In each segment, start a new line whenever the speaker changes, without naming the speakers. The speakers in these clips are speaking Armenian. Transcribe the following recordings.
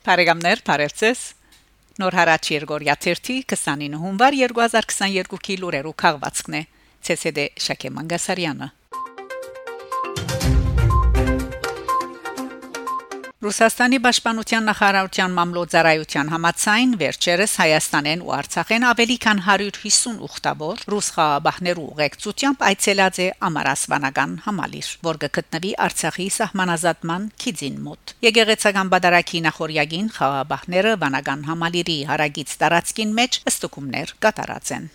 Բարեկամներ, բարևձեզ։ Նոր հարաճ Երգորիա 29 հունվար 2022-ի լուրերու քաղվածքն է։ ՑՍԴ Շակե Մանգասարյանը։ Ռուսաստանի Պաշտպանության նախարարության մամլոյցարայության համաձայն վերջերս Հայաստանեն ու Արցախեն ավելի քան 150 ուխտավոր ռուս խաղաբահներու ուղեկցությամբ այցելած է Ամարասվանական համալիր, որը գտնվի Արցախի սահմանազատման քիզին մոտ։ Եգեգեցական բادرակի նախորյագին խաղաբահները վանական համալիրի հարագից տարածքին մեջ ըստուկումներ կատարած են։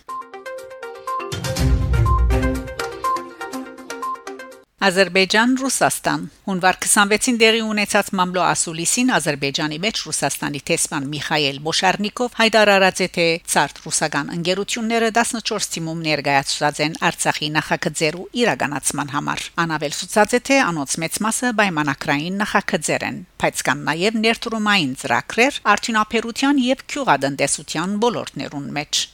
Ադրբեջան Ռուսաստան հունվար 26-ին դեղի ունեցած մամլո ասուլիսին Ադրբեջանի մեջ Ռուսաստանի տեսփան Միխայել Մոշարնիկով հայտարարած է թե ցարտ ռուսական ընկերությունները 14 թիմում ներկայացած են Արցախի նախագծերու իրականացման համար անավել ցուցած է թե անոնց մեծ մասը պայմանակրային նախագծեր են բայց կան նաև ներդրումային ծրագրեր արդյունաբերության եւ քյուղատնտեսության ոլորտներուն մեջ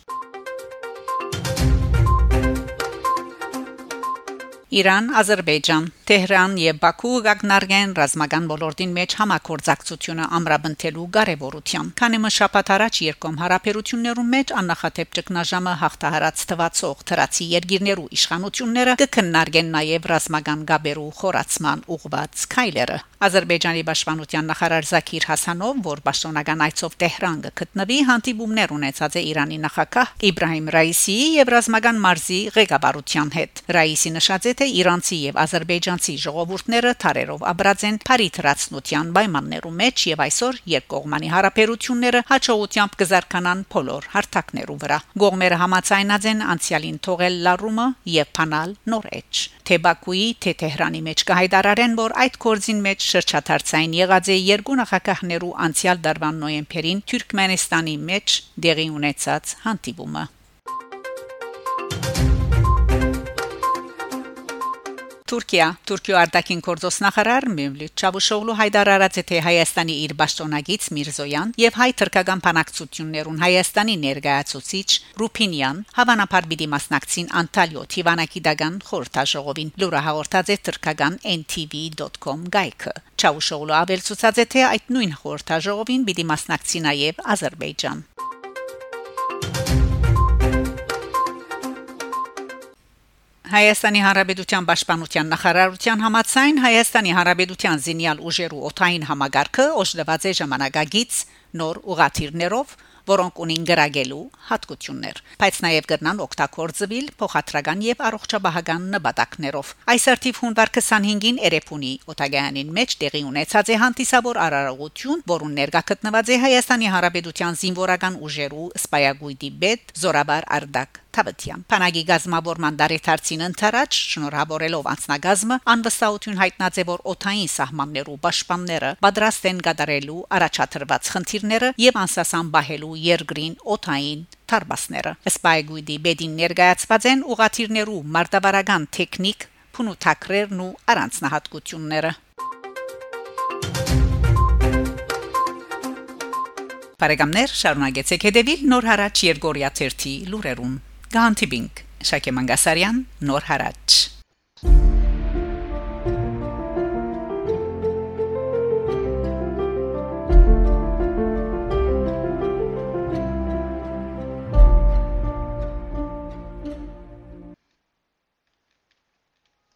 Իրան, Ադրբեջան, Թեհրան եւ Բաքու գագնարգեն ռազմական ոլորտին մեջ համակորձակցությունը ամրապնդելու կարևորության։ Քանի մը շաբաթ առաջ երկում հարաբերություններում մեջ աննախադեպ ճգնաժամը հաղթահարած թվացող թրացի երկիրներու իշխանությունները կքննարկեն նաև ռազմական գաբերու խորացման ուղված քայլերը։ Ադրբեջանի պաշտպանության նախարար Զաքիր Հասանով, որ պաշտոնական այցով Տեհրան գտնվի, հանդիպումներ ունեցած է Իրանի նախագահ Իբրահիմ Ռայիսիի եւ ռազմական մարզի ղեկավարության հետ։ Ռայիսի նշած է, թե իրանցի եւ ադրբեջանցի ժողովուրդները թարերով աբրած են Փարիթրացնության պայմաններու մեջ եւ այսօր երկկողմանի հարաբերությունները հաջողությամբ կզարկանան բոլոր հարթակներու վրա։ Գողմերը համաձայնած են անցյալին թողել լարումը եւ փանալ նոր էջ։ Թե Բաքուի, թե Թեհրանի մեջ կհայտարարեն, որ այդ կորձին մեջ շրջաթարցային եղած է երկու նախագահներու անցյալ դարվան նոյեմբերին Թուրքմենստանի մեջ դեղի ունեցած հանդիպումը Թուրքիա Թուրքիո արտաքին գործոս նախարար Մևլութ Չավուշօղլու հայտարարած է թե Հայաստանի իր պաշտոնագից Միրզոյան եւ հայ թրկական բանակցություններուն Հայաստանի ներկայացուցիչ Ռուփինյան հավանաբար պիտի մասնակցին Անտալիո Թիվանակի դագան խորհրդաժողովին լուրը հաղորդած է թրկական ntv.com գայքը Չավուշօղլու ավելցուցած է թե այդ նույն խորհրդաժողովին պիտի մասնակցի նաեւ Ադրբեջան Հայաստանի Հանրապետության Պաշտպանության նախարարության համաձայն Հայաստանի Հանրապետության զինյալ ուժերու օթային համագարքը օժտված է ժամանակագից նոր ուղաթիռներով որոնք ունին գրագելու հատկություններ, բայց նաև կրնան օգտագործվել փոխադրական եւ առողջապահական նպատակներով։ Այս արդիվ հունվար 25-ին Էրեփունի օտագայանին մեջ տեղի ունեցած է հանդիսավոր արարողություն, որուն ներկա գտնված է Հայաստանի Հանրապետության զինվորական ուժերու սպայագույդի բեդ Զորաբար Արդակ Թավթյան Փանագի գազམ་ավորման դարեթարցին ընթരാճ շնորհավորելով անցնագազմը անվստահություն հայտնած է որ օթային սահմաններու պաշտպանները պատրաստ են կատարելու առաջադրված խնդիրները եւ անսասան բահելու երկրին օթային թարբասները սպայգույդի բեդին ներկայացված են ուղաթիրներու մարտավարական տեխնիկ փունութակրերն ու առանձնահատկությունները Բարեկամներ շարունակեցեք հետևել Նոր հարաճ Երգորիա 1-ի լուրերուն Գանտիբինգ Շակե Մանգասարյան Նոր հարաճ